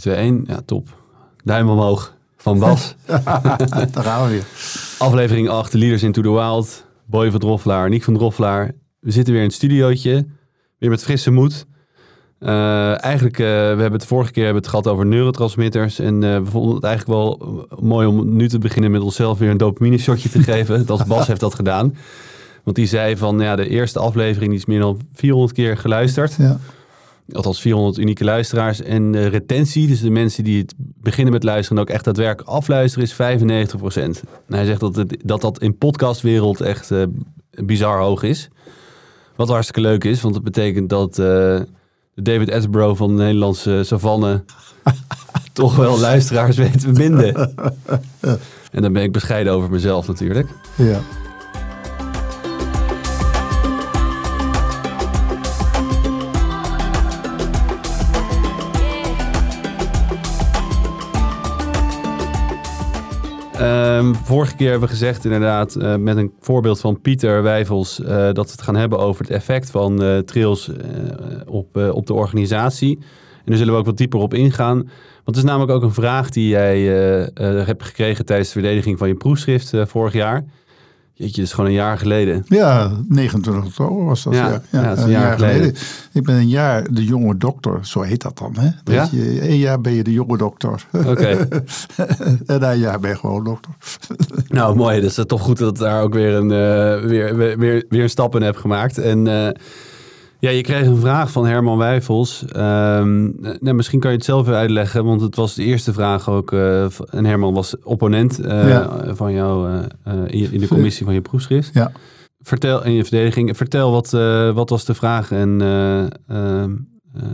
3, 2, 1. Ja, top. Duim omhoog van Bas. Daar gaan we weer. Aflevering 8, Leaders into the Wild. Boy van Droffelaar, Nick van Droffelaar. We zitten weer in het studiootje. Weer met frisse moed. Uh, eigenlijk, uh, we hebben het vorige keer hebben het gehad over neurotransmitters. En uh, we vonden het eigenlijk wel mooi om nu te beginnen met onszelf weer een dopamine shotje te geven. Dat Bas heeft dat gedaan. Want die zei van, ja, de eerste aflevering die is meer dan 400 keer geluisterd. Ja. Althans 400 unieke luisteraars. En de retentie, dus de mensen die het beginnen met luisteren en ook echt daadwerkelijk afluisteren, is 95%. En hij zegt dat het, dat, dat in podcastwereld echt bizar hoog is. Wat hartstikke leuk is, want dat betekent dat David Attenborough van de Nederlandse savanne toch wel luisteraars weet te binden. En dan ben ik bescheiden over mezelf natuurlijk. Ja. Um, vorige keer hebben we gezegd inderdaad uh, met een voorbeeld van Pieter Wijvels uh, dat we het gaan hebben over het effect van uh, trails op, op de organisatie. En daar zullen we ook wat dieper op ingaan. Want het is namelijk ook een vraag die jij hebt gekregen tijdens de verdediging van je proefschrift vorig jaar. Jeetje, dat is gewoon een jaar geleden. Ja, 29 oktober was dat. Ja, ja. ja, ja een, een, jaar, geleden. geleden. Ik ben een jaar de jonge dokter, zo heet dat dan. Hè? Dat ja? je, een jaar ben je de jonge dokter. Oké. Okay. en een jaar ben je gewoon dokter. nou, mooi. Dus het is toch goed dat daar ook weer een, uh, weer, weer, weer een stap in hebt gemaakt. En uh, ja, je kreeg een vraag van Herman Wijfels. Um, nou, misschien kan je het zelf uitleggen, want het was de eerste vraag ook. Uh, en Herman was opponent uh, ja. van jou uh, in de commissie van je proefschrift. Ja. Vertel in je verdediging. Vertel wat, wat was de vraag en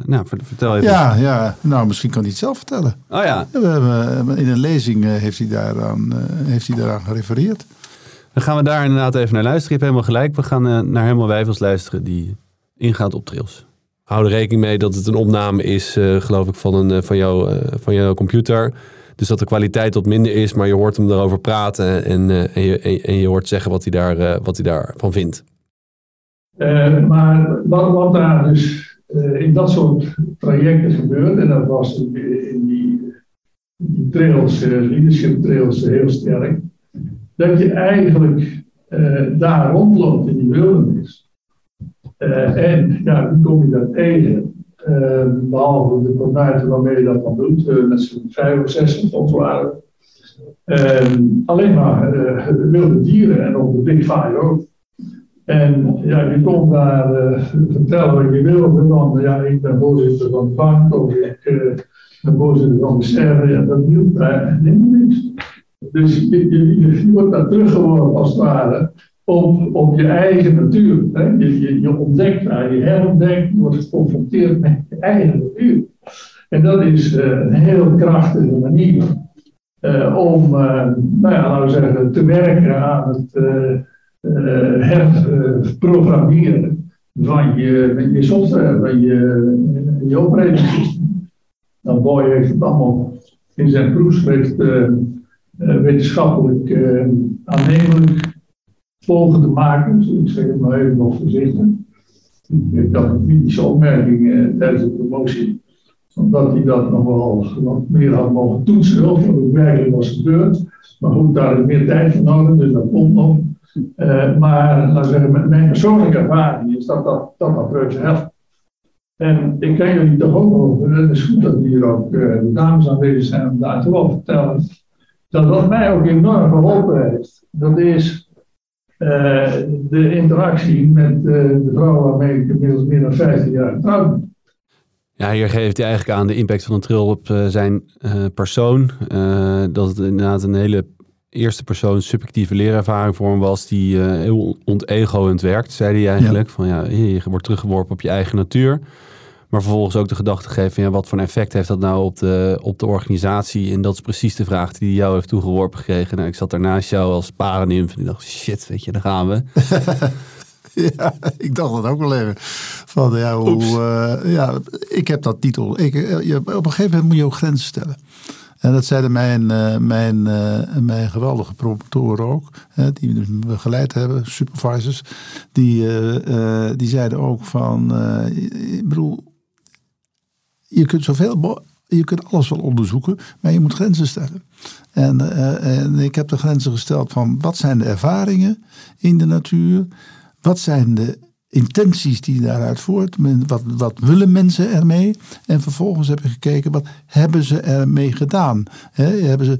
nou, vertel even. Ja, ja, nou misschien kan hij het zelf vertellen. Oh ja. We hebben, in een lezing heeft, hij daaraan, heeft hij daaraan gerefereerd. Dan gaan we daar inderdaad even naar luisteren. Je hebt helemaal gelijk. We gaan naar Herman Wijfels luisteren die ingaat op trails. Hou er rekening mee dat het een opname is, uh, geloof ik, van, een, uh, van, jou, uh, van jouw computer. Dus dat de kwaliteit wat minder is, maar je hoort hem erover praten en, en, je, je hoort zeggen wat hij, daar, wat hij daarvan vindt. maar wat, wat daar dus in dat soort trajecten gebeurt, en dat was in die trails, leadership trails heel sterk, dat je eigenlijk daar rondloopt in die wildernis. Uh, en ja, wie kom je daar tegen? Uh, behalve de konijnen waarmee je dat dan doet, uh, met z'n vijf of zes of waren. alleen maar wilde dieren en op de Big Five ook. En ja, je komt daar vertellen wat je wil. Dan, ja, ik ben voorzitter van de bank of ik ben voorzitter van de server. Ja, dat hielp daar niks. Dus je, je, je wordt daar teruggeworpen als het ware op, je eigen natuur. Hè? Je, je, ontdekt daar, je herontdekt, je wordt geconfronteerd met je eigen natuur. En dat is uh, een heel krachtige manier uh, om, nou ja, laten we zeggen, te werken aan het herprogrammeren van je, je software, van je, je operating Nou, Boy heeft het allemaal in zijn proefschrift wetenschappelijk aannemelijk volgende maken. Dus ik zeg het maar even nog voorzichtig. Ik had een kritische opmerking eh, tijdens de promotie. Omdat hij dat nog wel wat meer had mogen toetsen. Of wat werkelijk was gebeurd. Maar goed, daar is meer tijd voor nodig, dus dat komt nog. Uh, maar laten zeggen, mijn persoonlijke ervaring is dat dat, dat, dat helpt. En ik kan jullie toch ook over, het is goed dat hier ook uh, de dames aanwezig zijn om daar toch wel vertellen. Dat wat mij ook enorm geholpen heeft, dat is uh, de interactie met uh, de vrouw waarmee ik inmiddels meer dan 15 jaar getrouwd ben. Ja, hier geeft hij eigenlijk aan de impact van een trill op uh, zijn persoon. dat het inderdaad een hele eerste persoon subjectieve leerervaring voor hem was, die heel ontegoend werkt, zei hij eigenlijk. Ja. Van ja, je wordt teruggeworpen op je eigen natuur. Maar vervolgens ook de gedachte geven, ja, wat voor een effect heeft dat nou op de, op de organisatie? En dat is precies de vraag die jou heeft toegeworpen gekregen. Nou, ik zat daarnaast jou als parenimf en ik dacht, shit, weet je, daar gaan we. ja, ik dacht dat ook wel even. Van, ja, hoe, uh, ja, ik heb dat titel. Ik, je, op een gegeven moment moet je ook grenzen stellen. En dat zeiden mijn, uh, mijn, mijn geweldige promotoren ook, hè, die dus begeleid hebben, supervisors. Die, die zeiden ook van, ik bedoel, je kunt zoveel, je kunt alles wel onderzoeken, maar je moet grenzen stellen. En, uh, en ik heb de grenzen gesteld van wat zijn de ervaringen in de natuur? Wat zijn de intenties die daaruit voort. Wat, wat willen mensen ermee? En vervolgens heb ik gekeken, wat hebben ze ermee gedaan? hebben ze,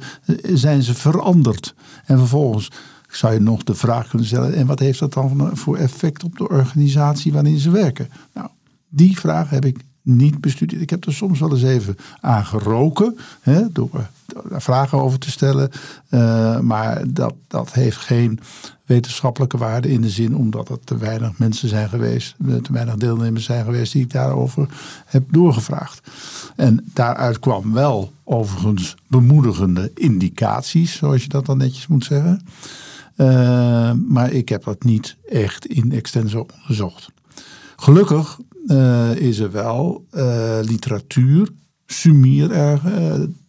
zijn ze veranderd? En vervolgens zou je nog de vraag kunnen stellen, en wat heeft dat dan voor effect op de organisatie waarin ze werken? Nou, die vraag heb ik niet bestudeerd. Ik heb er soms wel eens even aan geroken hè, door daar vragen over te stellen. Uh, maar dat, dat heeft geen wetenschappelijke waarde in de zin omdat er te weinig mensen zijn geweest, eh, te weinig deelnemers zijn geweest die ik daarover heb doorgevraagd. En daaruit kwam wel overigens bemoedigende indicaties, zoals je dat dan netjes moet zeggen. Uh, maar ik heb dat niet echt in extenso onderzocht. Gelukkig uh, is er wel uh, literatuur, sumier er,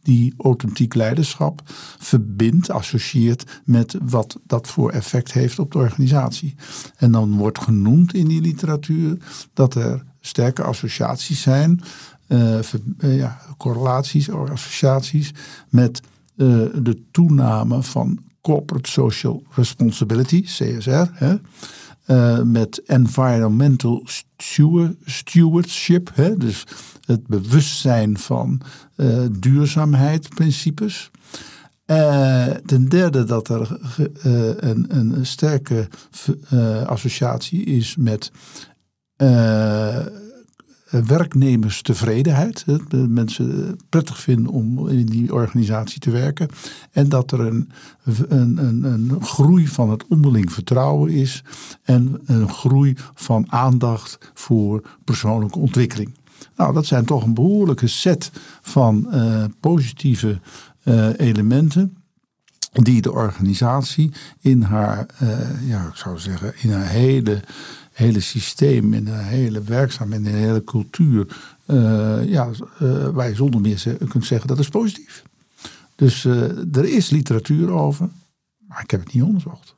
die authentiek leiderschap verbindt, associeert met wat dat voor effect heeft op de organisatie. En dan wordt genoemd in die literatuur dat er sterke associaties zijn, ja, correlaties of associaties met de toename van corporate social responsibility, CSR. Hè, uh, met environmental stewardship, hè, dus het bewustzijn van uh, duurzaamheidsprincipes. Uh, ten derde dat er een, een, sterke associatie is met werknemerstevredenheid. Dat mensen prettig vinden om in die organisatie te werken. En dat er een, een, een, een groei van het onderling vertrouwen is. En een groei van aandacht voor persoonlijke ontwikkeling. Nou, dat zijn toch een behoorlijke set van uh, positieve elementen die de organisatie in haar, ja, ik zou zeggen, in haar hele hele systeem, in de hele werkzaamheid, in de hele cultuur, uh, ja, uh, zonder meer kunt zeggen dat is positief. Dus uh, er is literatuur over, maar ik heb het niet onderzocht.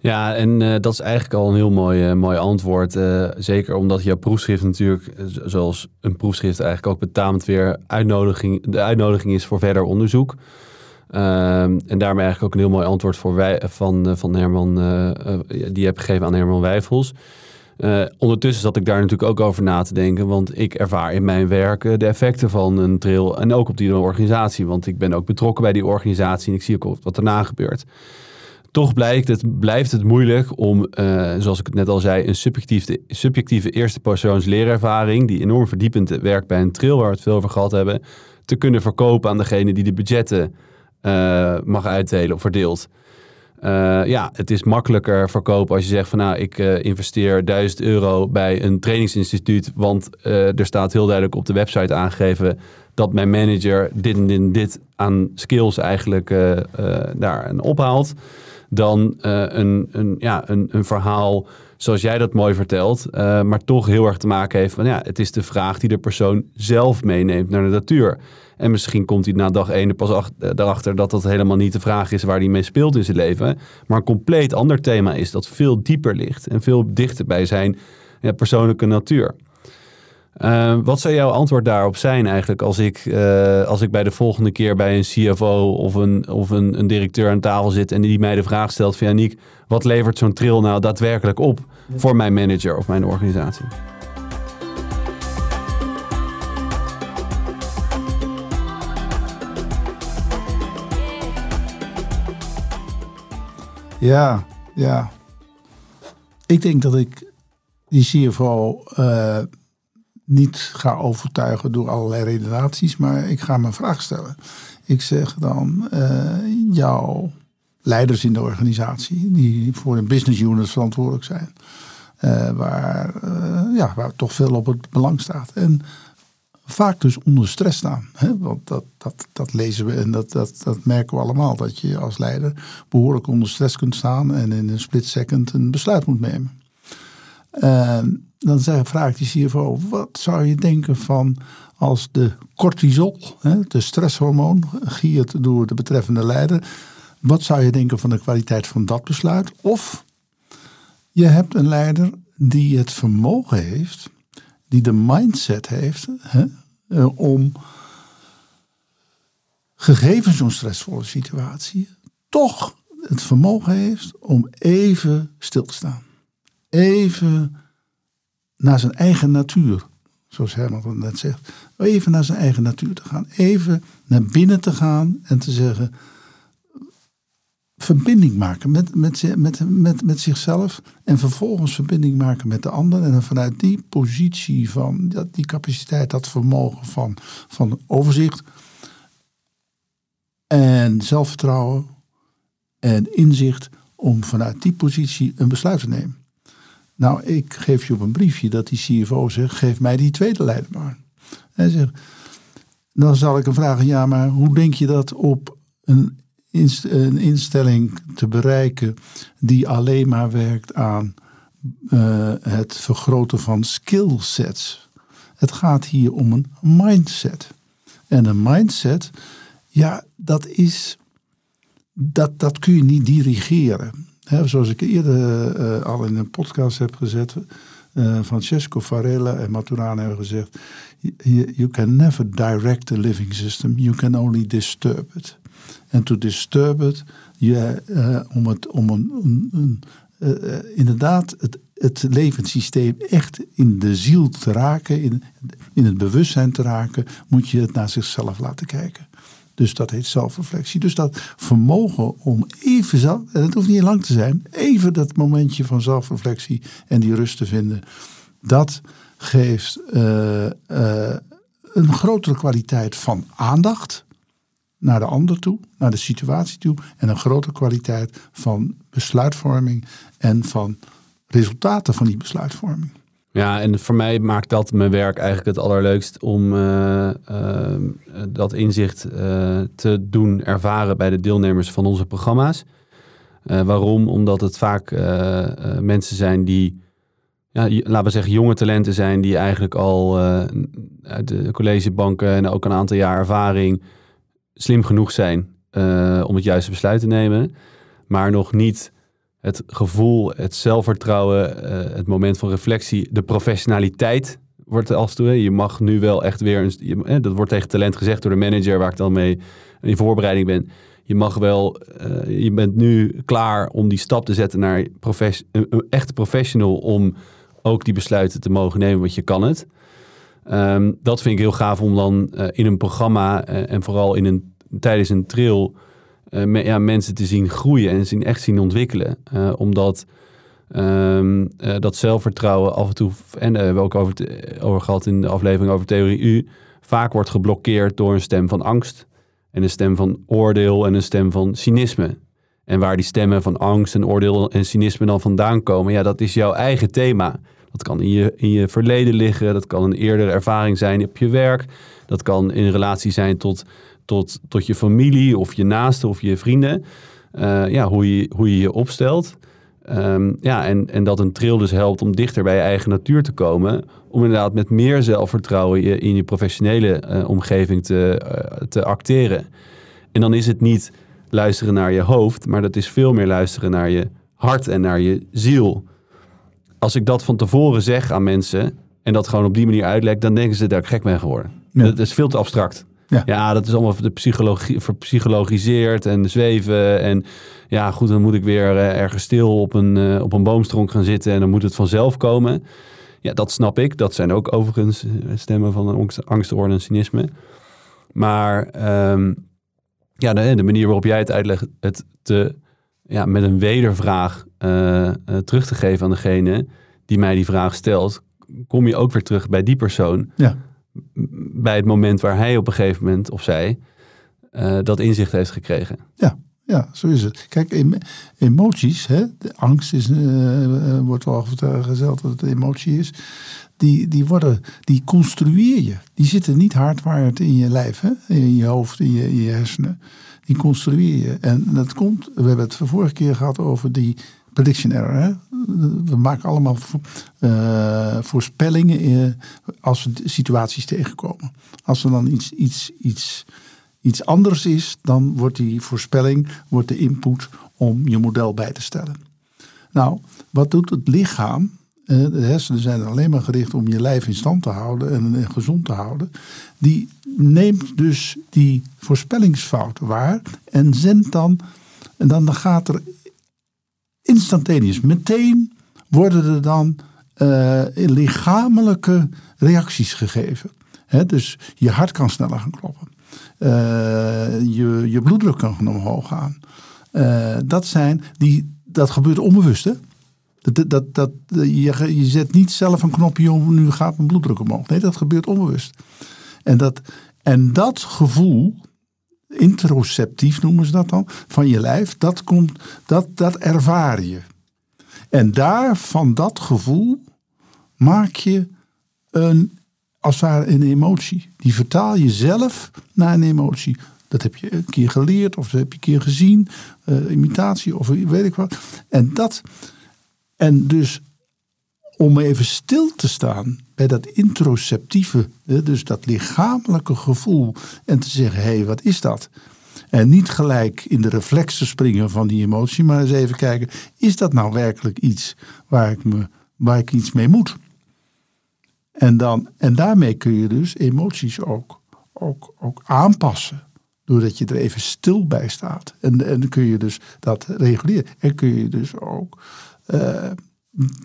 Ja, en dat is eigenlijk al een heel mooi, mooi antwoord. zeker omdat jouw proefschrift natuurlijk, zoals een proefschrift eigenlijk ook betaamt weer uitnodiging, de uitnodiging is voor verder onderzoek. Ehm, en daarmee eigenlijk ook een heel mooi antwoord voor wij, van, eh, van Herman, uh, die heb gegeven aan Herman Wijfels. ondertussen zat ik daar natuurlijk ook over na te denken, want ik ervaar in mijn werk de effecten van een trail en ook op die organisatie, want ik ben ook betrokken bij die organisatie en ik zie ook wat erna gebeurt. Toch blijkt het, blijft het moeilijk om, zoals ik het net al zei, een subjectieve, subjectieve eerste persoons leerervaring, die enorm verdiepend werkt bij een trail waar we het veel over gehad hebben, te kunnen verkopen aan degene die de budgetten uh, mag uitdelen of verdeelt. Uh, ja, het is makkelijker verkopen als je zegt van nou, ik uh, investeer 1000 euro bij een trainingsinstituut, want er staat heel duidelijk op de website aangegeven dat mijn manager dit en dit, dit aan skills eigenlijk daar ophaalt. Dan een, een, ja, een, een verhaal zoals jij dat mooi vertelt, maar toch heel erg te maken heeft van ja, het is de vraag die de persoon zelf meeneemt naar de natuur. En misschien komt hij na dag één er pas eh, erachter dat dat helemaal niet de vraag is waar hij mee speelt in zijn leven. Maar een compleet ander thema is dat veel dieper ligt en veel dichter bij zijn ja, persoonlijke natuur. Uh, wat zou jouw antwoord daarop zijn eigenlijk als ik, uh, als ik bij de volgende keer bij een CFO of een, of een, een directeur aan tafel zit en die mij de vraag stelt van Janiek, wat levert zo'n trail nou daadwerkelijk op voor mijn manager of mijn organisatie? Ja, ja. Ik denk dat ik die CFO uh, niet ga overtuigen door allerlei redenaties, maar ik ga me vraag stellen. Ik zeg dan, uh, jouw leiders in de organisatie, die voor een business unit verantwoordelijk zijn, uh, waar, ja, waar toch veel op het belang staat. En vaak dus onder stress staan. Hè? Want dat, dat, dat lezen we en dat, dat, dat merken we allemaal. Dat je als leider behoorlijk onder stress kunt staan en in een split second een besluit moet nemen. En dan zeg, vraag ik die CFO, wat zou je denken van als de cortisol, de stresshormoon, giert door de betreffende leider. Wat zou je denken van de kwaliteit van dat besluit? Of je hebt een leider die het vermogen heeft die de mindset heeft hè, uh, om gegeven zo'n stressvolle situatie, toch het vermogen heeft om even stil te staan. Even naar zijn eigen natuur, zoals Herman net zegt. Even naar zijn eigen natuur te gaan. Even naar binnen te gaan en te zeggen, verbinding maken met, met, met, met, zichzelf en vervolgens verbinding maken met de ander. En vanuit die positie van die capaciteit, dat vermogen van, van overzicht en zelfvertrouwen en inzicht om vanuit die positie een besluit te nemen. Nou, ik geef je op een briefje dat die CFO zegt, geef mij die tweede leider maar. En zegt, dan zal ik hem vragen, ja, maar hoe denk je dat op een een instelling te bereiken die alleen maar werkt aan uh, het vergroten van skillsets. Het gaat hier om een mindset. En een mindset, ja, dat is. Dat, dat kun je niet dirigeren. Zoals ik eerder uh, al in een podcast heb gezet. Uh, Francesco Varela en Maturana hebben gezegd: You can never direct a living system, you can only disturb it en to disturb it, je, uh, om, het, om een, een, inderdaad het, het levenssysteem echt in de ziel te raken, in, in het bewustzijn te raken, moet je het naar zichzelf laten kijken. Dus dat heet zelfreflectie. Dus dat vermogen om even zelf, en het hoeft niet lang te zijn, even dat momentje van zelfreflectie en die rust te vinden, dat geeft uh, een grotere kwaliteit van aandacht naar de ander toe, naar de situatie toe en een grotere kwaliteit van besluitvorming en van resultaten van die besluitvorming. Ja, en voor mij maakt dat mijn werk eigenlijk het allerleukst om uh, uh, dat inzicht uh, te doen ervaren bij de deelnemers van onze programma's. waarom? Omdat het vaak mensen zijn die, ja, laten we zeggen, jonge talenten zijn die eigenlijk al uit de collegebanken en ook een aantal jaar ervaring slim genoeg zijn om het juiste besluit te nemen, maar nog niet het gevoel, het zelfvertrouwen, uh, het moment van reflectie, de professionaliteit wordt als toe. Je mag nu wel echt weer, een, eh, dat wordt tegen talent gezegd door de manager waar ik dan mee in voorbereiding ben. Je mag wel, uh, je bent nu klaar om die stap te zetten naar een, echte professional om ook die besluiten te mogen nemen, want je kan het. Um, dat vind ik heel gaaf om dan uh, in een programma en vooral in een, tijdens een trail me, ja, mensen te zien groeien en zien, echt zien ontwikkelen. omdat um, dat zelfvertrouwen af en toe, en daar hebben we ook over, over gehad in de aflevering over theorie U, vaak wordt geblokkeerd door een stem van angst en een stem van oordeel en een stem van cynisme. En waar die stemmen van angst en oordeel en cynisme dan vandaan komen, ja, dat is jouw eigen thema. Dat kan in je, in je verleden liggen, dat kan een eerdere ervaring zijn op je werk, dat kan in relatie zijn tot, tot, tot je familie of je naasten of je vrienden. Uh, ja, hoe je, hoe je je opstelt. Um, ja, en, en dat een trail dus helpt om dichter bij je eigen natuur te komen. Om inderdaad met meer zelfvertrouwen je, in je professionele uh, omgeving te, uh, te acteren. En dan is het niet luisteren naar je hoofd, maar dat is veel meer luisteren naar je hart en naar je ziel als ik dat van tevoren zeg aan mensen en dat gewoon op die manier uitleg, dan denken ze dat ik gek ben geworden. Dat is veel te abstract. Ja. ja, dat is allemaal de psychologie, verpsychologiseerd en zweven. En ja, goed, dan moet ik weer uh, ergens stil op een, uh, op een boomstronk gaan zitten en dan moet het vanzelf komen. Ja, dat snap ik. Dat zijn ook overigens eh, stemmen van een angst, en cynisme. Maar um, ja, de, de, manier waarop jij het uitlegt, het te ja, met een wedervraag uh, terug te geven aan degene die mij die vraag stelt, kom je ook weer terug bij die persoon. Ja. Bij het moment waar hij op een gegeven moment of zij uh, dat inzicht heeft gekregen. Ja, ja, zo is het. Kijk, emoties, hè, de angst is, uh, wordt wel gezegd dat het emotie is. Die, die, worden, die construeer je. Die zitten niet hardwired in je lijf, hè? in je hoofd, in je, in je hersenen die construeer je. En dat komt, we hebben het vorige keer gehad over die prediction error. Hè? We maken allemaal uh, voorspellingen in, als we situaties tegenkomen. Als er dan iets, iets, iets, iets anders is, dan wordt die voorspelling wordt de input om je model bij te stellen. Nou, wat doet het lichaam? de hersenen zijn alleen maar gericht om je lijf in stand te houden en gezond te houden. Die neemt dus die voorspellingsfout waar en zendt dan, en dan gaat er instantaneous, meteen worden er dan uh, lichamelijke reacties gegeven. dus je hart kan sneller gaan kloppen. Uh, je, je bloeddruk kan omhoog gaan. Uh, dat, zijn die, dat gebeurt onbewust. Hè? Dat, dat, dat, je, je zet niet zelf een knopje om, nu gaat mijn bloeddruk omhoog. Nee, dat gebeurt onbewust. En dat, en dat gevoel, interoceptief noemen ze dat dan, van je lijf, dat, komt, dat, dat ervaar je. En daar, van dat gevoel, maak je een, als het ware een emotie. Die vertaal je zelf naar een emotie. Dat heb je een keer geleerd of dat heb je een keer gezien, uh, imitatie of weet ik wat. En dat, en dus om even stil te staan bij dat introceptieve, dus dat lichamelijke gevoel en te zeggen, hé, hey, wat is dat? En niet gelijk in de reflex te springen van die emotie, maar eens even kijken, is dat nou werkelijk iets waar ik, me, waar ik iets mee moet? En, dan, en daarmee kun je dus emoties ook, ook, ook aanpassen. Doordat je er even stil bij staat. En, en kun je dus dat reguleren. En kun je dus ook. Uh,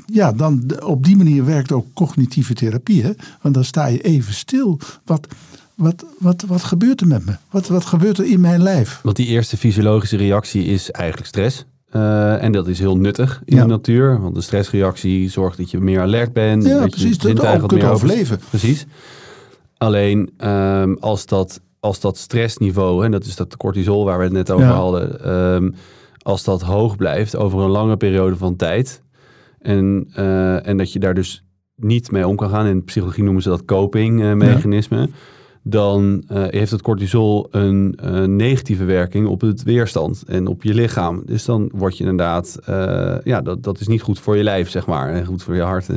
ja, dan op die manier werkt ook cognitieve therapie. Hè? Want dan sta je even stil. Wat, wat, wat, wat gebeurt er met me? Wat, wat gebeurt er in mijn lijf? Want die eerste fysiologische reactie is eigenlijk stress. Uh, en dat is heel nuttig in de natuur. Want de stressreactie zorgt dat je meer alert bent. Ja, dat precies. Je dat je kunt overleven. Precies. Alleen um, als, dat, als dat stressniveau, en dat is dat cortisol waar we het net over hadden, um, als dat hoog blijft over een lange periode van tijd. En, uh, en dat je daar dus niet mee om kan gaan. In psychologie noemen ze dat coping-mechanisme. Ja dan uh, heeft het cortisol een uh, negatieve werking op het weerstand en op je lichaam. Dus dan word je inderdaad, ja, dat, dat is niet goed voor je lijf, zeg maar, en goed voor je hart.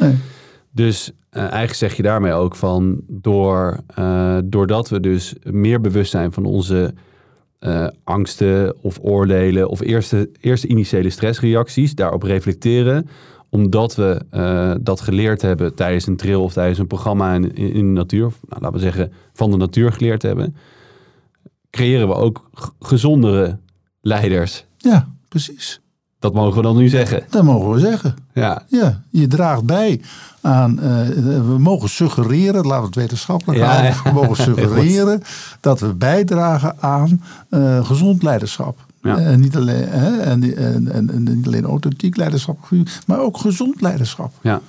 Nee. Dus eigenlijk zeg je daarmee ook van, door, doordat we dus meer bewust zijn van onze angsten of oordelen of eerste, eerste initiële stressreacties, daarop reflecteren, omdat we uh, dat geleerd hebben tijdens een trail of tijdens een programma in, in, de natuur, nou, laten we zeggen van de natuur geleerd hebben, creëren we ook gezondere leiders. Ja, precies. Dat mogen we dan nu zeggen. Dat mogen we zeggen. Ja. ja je draagt bij aan. Uh, we mogen suggereren, laten we het wetenschappelijk ja, houden. We mogen suggereren dat we bijdragen aan uh, gezond leiderschap. Ja. En, niet alleen, hè, en, en, en, niet alleen authentiek leiderschap, maar ook gezond leiderschap. Ja.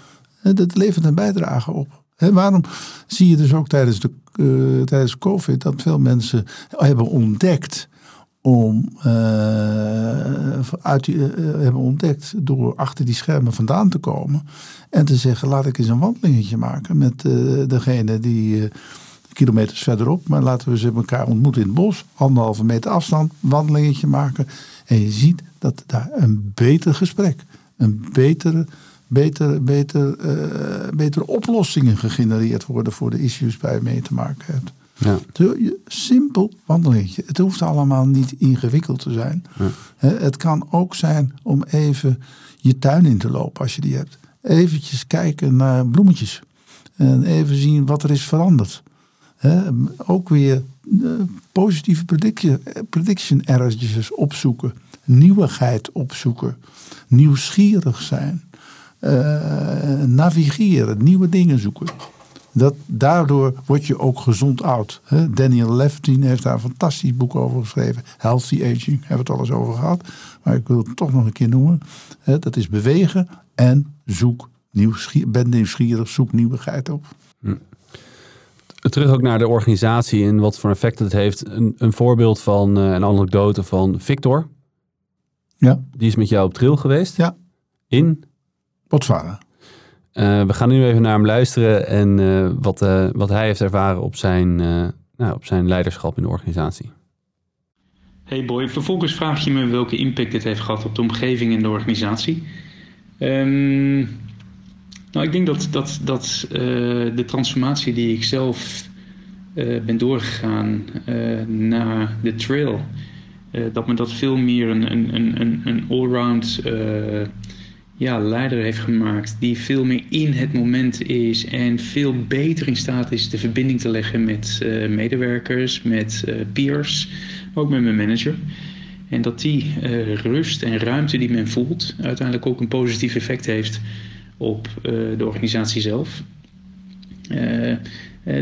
Dat levert een bijdrage op. He, waarom zie je dus ook tijdens, de, uh, tijdens COVID dat veel mensen hebben ontdekt om uh, uit uh, hebben ontdekt door achter die schermen vandaan te komen en te zeggen laat ik eens een wandelingetje maken met degene die kilometers verderop. Maar laten we ze elkaar ontmoeten in het bos. Anderhalve meter afstand, wandelingetje maken. En je ziet dat daar een beter gesprek, een betere, beter, beter, uh, betere oplossingen gegenereerd worden voor de issues waar je mee te maken hebt. Ja. Simpel wandelingetje. Het hoeft allemaal niet ingewikkeld te zijn. Ja. Het kan ook zijn om even je tuin in te lopen als je die hebt. Eventjes kijken naar bloemetjes. En even zien wat er is veranderd ook weer uh, positieve prediction, prediction errors opzoeken. Nieuwigheid opzoeken. Nieuwsgierig zijn. Uh, navigeren. Nieuwe dingen zoeken. Dat, daardoor word je ook gezond oud. Daniel Levine heeft daar een fantastisch boek over geschreven. Healthy Aging, hebben we het al eens over gehad. Maar ik wil het toch nog een keer noemen. Dat is bewegen en zoek nieuwsgierig. Ben nieuwsgierig, zoek nieuwigheid op. Hm terug ook naar de organisatie en wat voor effect het heeft. Een, een voorbeeld van uh, een anekdote van Victor. Ja. Die is met jou op trail geweest. Ja. In? Botswana. Uh, we gaan nu even naar hem luisteren en uh, wat, wat hij heeft ervaren op zijn, nou, op zijn leiderschap in de organisatie. Hey boy, vervolgens vraag je me welke impact dit heeft gehad op de omgeving en de organisatie. Um, nou, ik denk dat, dat, dat de transformatie die ik zelf ben doorgegaan naar de trail, dat me dat veel meer een, een, een, een allround ja, leider heeft gemaakt. Die veel meer in het moment is en veel beter in staat is de verbinding te leggen met uh, medewerkers, met uh, peers, ook met mijn manager. En dat die uh, rust en ruimte die men voelt uiteindelijk ook een positief effect heeft op de organisatie zelf.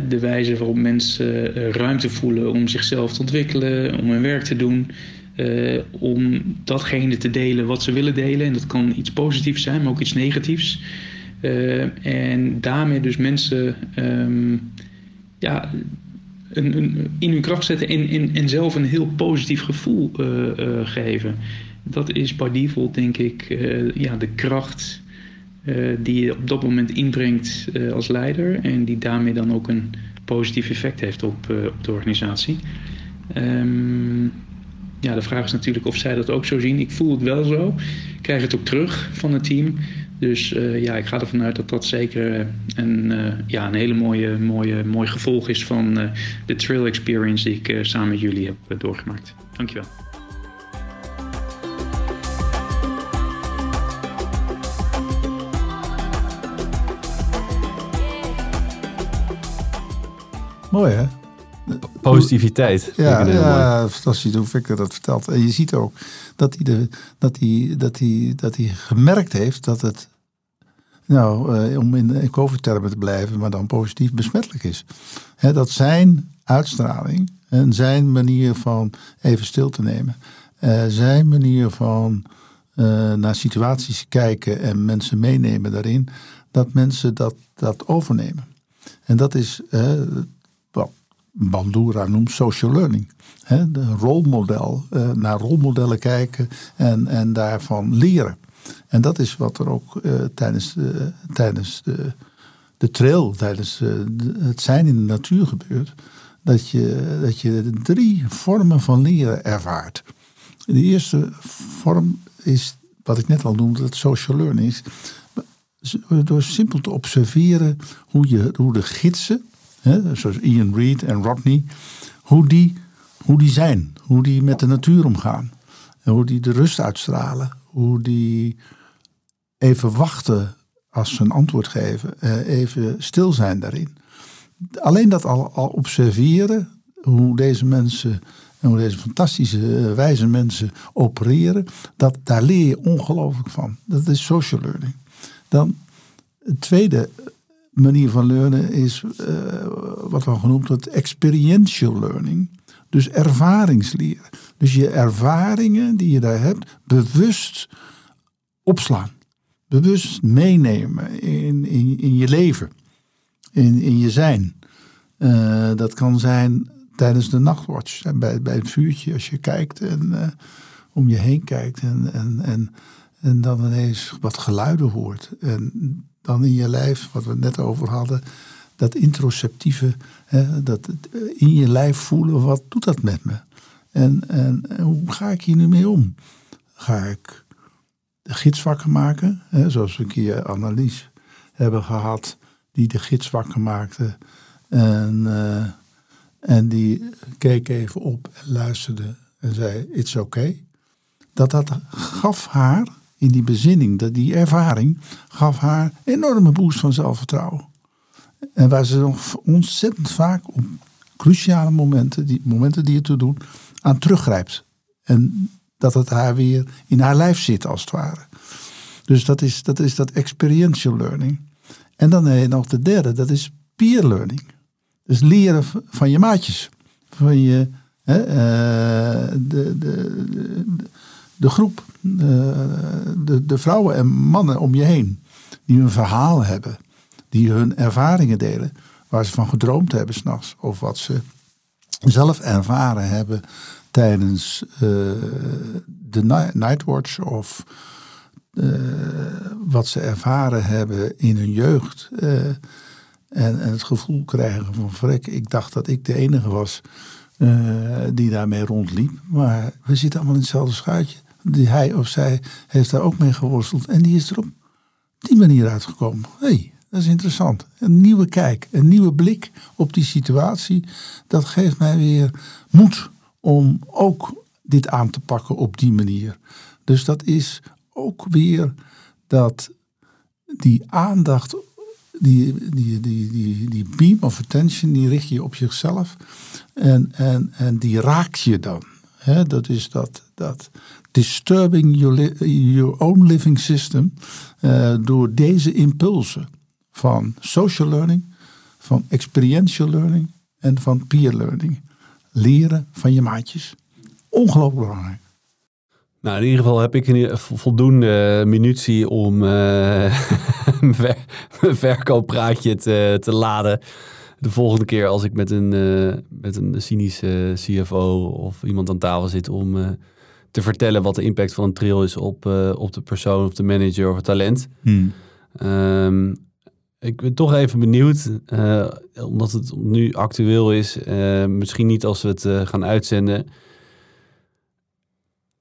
de wijze waarop mensen ruimte voelen om zichzelf te ontwikkelen, om hun werk te doen. Uh, om datgene te delen wat ze willen delen. En dat kan iets positiefs zijn, maar ook iets negatiefs. Uh, en daarmee dus mensen um, ja, in hun kracht zetten en, en, zelf een heel positief gevoel uh, geven. Dat is by default, denk ik, ja, de kracht die je op dat moment inbrengt als leider. En die daarmee dan ook een positief effect heeft op, op de organisatie. Um, ja, de vraag is natuurlijk of zij dat ook zo zien. Ik voel het wel zo. Ik krijg het ook terug van het team. Dus uh, ja, ik ga ervan uit dat dat zeker een, uh, ja, een hele mooie, mooie, mooi gevolg is van de trail experience die ik samen met jullie heb doorgemaakt. Dankjewel. Mooi hè? Positiviteit. Ja, ja fantastisch hoe Victor dat vertelt. En je ziet ook dat hij, de, dat hij, dat hij, dat hij gemerkt heeft dat het, nou, eh, om in, COVID-termen te blijven, maar dan positief besmettelijk is. He, dat zijn uitstraling en zijn manier van even stil te nemen, uh, zijn manier van uh, naar situaties kijken en mensen meenemen daarin, dat mensen dat, dat overnemen. En dat is, Bandura noemt social learning. He, de rolmodel, uh, naar rolmodellen kijken en, en daarvan leren. En dat is wat er ook uh, tijdens, de, tijdens de, de trail, tijdens het zijn in de natuur gebeurt. Dat je, dat je drie vormen van leren ervaart. De eerste vorm is, wat ik net al noemde, het social learning. Is door simpel te observeren hoe, je, hoe de gidsen hè, zoals Ian Reid en Rodney, hoe die, hoe die zijn, hoe die met de natuur omgaan. En hoe die de rust uitstralen, hoe die even wachten als ze een antwoord geven, eh, even stil zijn daarin. Alleen dat al, al observeren, hoe deze mensen en hoe deze fantastische, eh, wijze mensen opereren, dat, daar leer je ongelooflijk van. Dat is social learning. Dan het tweede manier van leren is uh, wat we genoemd wordt experiential learning. Dus ervaringsleren. Dus je ervaringen die je daar hebt, bewust opslaan. Bewust meenemen in, in, in je leven. In, in je zijn. Uh, dat kan zijn tijdens de nachtwatch. Bij, bij het vuurtje als je kijkt en uh, om je heen kijkt. En, en, en, en dan ineens wat geluiden hoort. En dan in je lijf, wat we het net over hadden, dat introceptieve, hè, dat in je lijf voelen, wat doet dat met me? En, en, hoe ga ik hier nu mee om? Ga ik de gids wakker maken, hè, zoals we een keer Annelies hebben gehad, die de gids wakker maakte. En, uh, en die keek even op en luisterde en zei, it's okay. Dat dat gaf haar in die bezinning, dat die ervaring, gaf haar enorme boost van zelfvertrouwen. En waar ze nog ontzettend vaak op cruciale momenten, die momenten die je te doen, aan teruggrijpt. En dat het haar weer in haar lijf zit, als het ware. Dus dat is dat, is dat experiential learning. En dan heb je nog de derde, dat is peer learning. Dus leren van je maatjes. Van je, hè, de, de, de, de groep, de, de vrouwen en mannen om je heen, die hun verhalen hebben, die hun ervaringen delen, waar ze van gedroomd hebben s'nachts, of wat ze zelf ervaren hebben tijdens uh, de Nightwatch of uh, wat ze ervaren hebben in hun jeugd. En, en, het gevoel krijgen van vrek, ik dacht dat ik de enige was die daarmee rondliep. Maar we zitten allemaal in hetzelfde schuitje die hij of zij heeft daar ook mee geworsteld. En die is er op die manier uitgekomen. Hé, hey, dat is interessant. Een nieuwe kijk, een nieuwe blik op die situatie. Dat geeft mij weer moed om ook dit aan te pakken op die manier. Dus dat is ook weer dat die aandacht, die, die, die, die, die beam of attention, die richt je op zichzelf. En, en, en die raakt je dan. Dat is dat, dat disturbing your, your own living system eh, door deze impulsen van social learning, van experiential learning en van peer learning. Leren van je maatjes. Ongelooflijk belangrijk. Nou, in ieder geval heb ik vo- voldoende munitie om eh, mijn ver- mijn verkooppraatje te, te laden. De volgende keer als ik met een, eh, met een cynische CFO of iemand aan tafel zit om eh, te vertellen wat de impact van een trail is op, eh, op de persoon of de manager of het talent. Ehm, ik ben toch even benieuwd, eh, omdat het nu actueel is. eh, misschien niet als we het gaan uitzenden.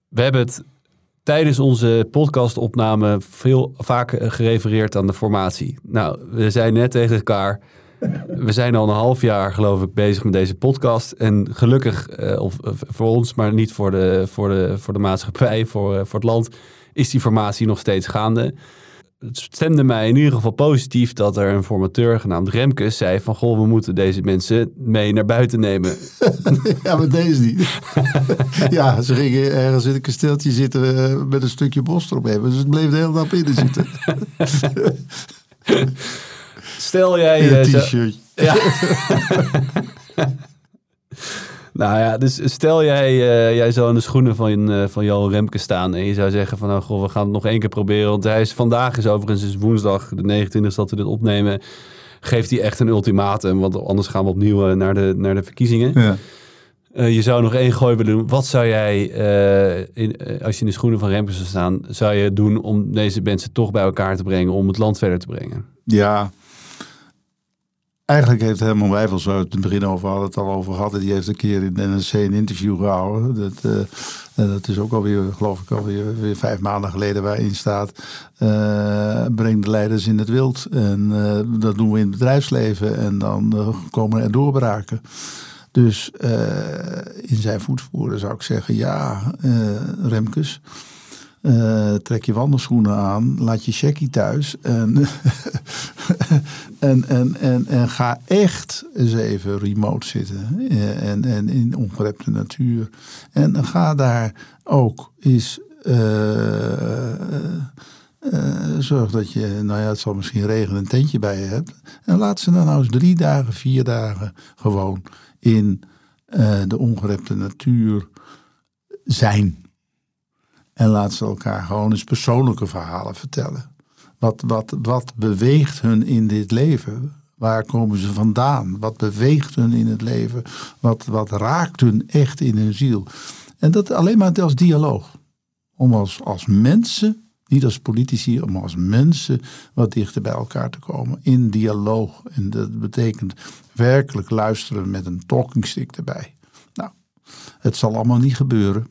We hebben het tijdens onze podcastopname veel vaak gerefereerd aan de formatie. Nou, we zijn net tegen elkaar. We zijn al een half jaar, geloof ik, bezig met deze podcast. En gelukkig, eh, of eh, voor ons, maar niet voor de, voor de, voor de maatschappij, voor, eh, voor het land, is die formatie nog steeds gaande. Het stemde mij in ieder geval positief dat er een formateur genaamd Remkes zei van... goh, we moeten deze mensen mee naar buiten nemen. Ja, maar deze niet. ja, ze gingen ergens in een kasteeltje zitten met een stukje bos erop hebben. Dus het bleef de hele dag binnen zitten. Stel jij... In een eh, t-shirt. Ja. nou ja, dus stel jij, eh, jij zou in de schoenen van, eh van Johan Remke staan en je zou zeggen van nou goh, we gaan het nog één keer proberen. Want hij is vandaag is overigens is woensdag de 29e dat we dit opnemen. Geeft hij echt een ultimatum, want anders gaan we opnieuw naar de, naar de verkiezingen. Ja. Je zou nog één gooi willen doen. Wat zou jij, in, als je in de schoenen van Remke zou staan, zou je doen om deze mensen toch bij elkaar te brengen, om het land verder te brengen? Ja. Eigenlijk heeft Herman Wijfels, waar we het in het begin over hadden, het al over hadden. Die heeft een keer in de NRC een interview gehouden. Dat, eh, en dat is ook alweer, geloof ik, alweer weer vijf maanden geleden waarin staat. eh, breng de leiders in het wild. En eh, dat doen we in het bedrijfsleven. En dan eh, komen er doorbraken. Dus eh, in zijn voetsporen zou ik zeggen, ja, eh, Remkes. eh, trek je wandelschoenen aan, laat je checkie thuis en, en, en, en, en ga echt eens even remote zitten en, en in ongerepte natuur. En ga daar ook eens eh, zorg dat je, nou ja, het zal misschien regenen, een tentje bij je hebt. En laat ze dan nou eens drie dagen, vier dagen gewoon in de ongerepte natuur zijn. En laat ze elkaar gewoon eens persoonlijke verhalen vertellen. Wat, wat, wat beweegt hun in dit leven? Waar komen ze vandaan? Wat beweegt hun in het leven? Wat, wat raakt hun echt in hun ziel? En dat alleen maar als dialoog. Om als, als mensen, niet als politici, om als mensen wat dichter bij elkaar te komen. In dialoog. En dat betekent werkelijk luisteren met een talking stick erbij. Nou, het zal allemaal niet gebeuren.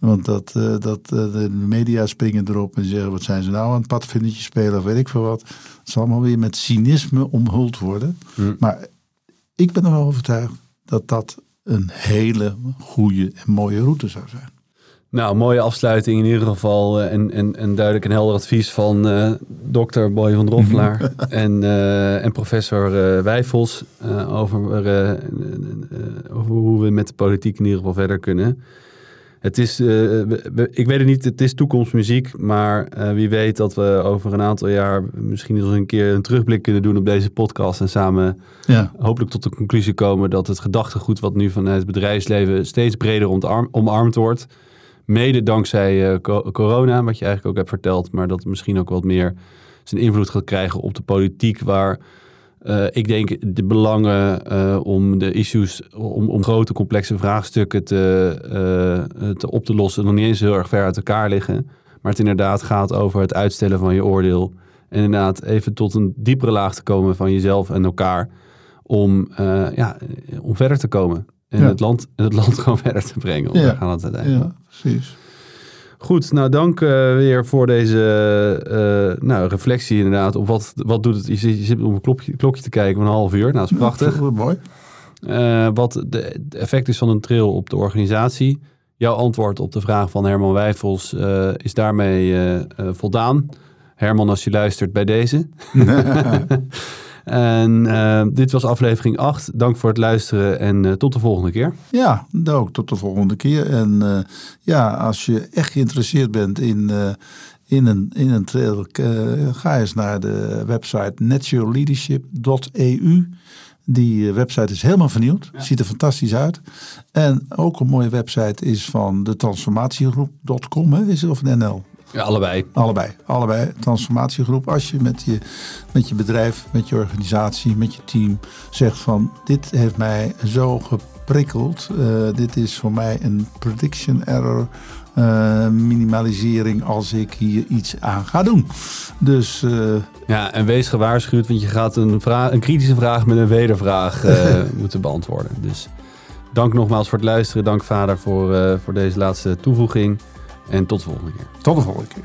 Want dat, eh, dat, eh, de media springen erop en zeggen: wat zijn ze nou aan het padvindertje spelen of weet ik veel wat. Het zal allemaal weer met cynisme omhuld worden. Maar ik ben er wel overtuigd dat dat een hele goede en mooie route zou zijn. Nou, mooie afsluiting in ieder geval. eh, En, en, en duidelijk een helder advies van dokter Boy van Droffelaar en, en professor eh, Wijfels over, over hoe we met de politiek in ieder geval verder kunnen. Het is, eh, ik weet het niet, het is toekomstmuziek, maar eh, wie weet dat we over een aantal jaar misschien nog een keer een terugblik kunnen doen op deze podcast en samen Ja, hopelijk tot de conclusie komen dat het gedachtegoed wat nu vanuit het bedrijfsleven steeds breder ontarm- omarmd wordt. Mede dankzij eh, co- corona, wat je eigenlijk ook hebt verteld, maar dat het misschien ook wat meer zijn invloed gaat krijgen op de politiek, waar eh, ik denk de belangen eh, om de issues, om, om grote complexe vraagstukken te, eh, te op te lossen, nog niet eens heel erg ver uit elkaar liggen. Maar het inderdaad gaat over het uitstellen van je oordeel. En inderdaad even tot een diepere laag te komen van jezelf en elkaar om, ja, om verder te komen. En, Ja. het land, het land gewoon verder te brengen. Ja. daar gaat het uiteindelijk. ja precies. Goed, nou dank eh, weer voor deze eh, nou, reflectie inderdaad. Op wat, wat doet het? Je zit, je zit op een klokje, klokje te kijken van een half uur. Nou, dat is prachtig. Ja, mooi. Eh, wat de, de effect is van een trail op de organisatie. Jouw antwoord op de vraag van Herman Wijfels is daarmee voldaan. Herman, als je luistert bij deze. en uh, dit was aflevering 8. Dank voor het luisteren en uh, tot de volgende keer. Ja, ook tot de volgende keer. En uh, ja, als je echt geïnteresseerd bent in, in, een, in een trail, ga eens naar de website naturalleadership.eu. Die website is helemaal vernieuwd. Ja. Ziet er fantastisch uit. En ook een mooie website is van de transformatiegroep.com, is het of NL? Ja, allebei. Allebei. Allebei. Transformatiegroep. Als je met je, met je bedrijf, met je organisatie, met je team zegt van dit heeft mij zo geprikkeld. Uh, dit is voor mij een prediction error. Uh, minimalisering als ik hier iets aan ga doen. Dus, uh, ja, en wees gewaarschuwd, want je gaat een, vraag, een kritische vraag met een wedervraag moeten beantwoorden. Dus dank nogmaals voor het luisteren. Dank vader voor, voor deze laatste toevoeging. En tot de volgende keer. Tot de volgende keer.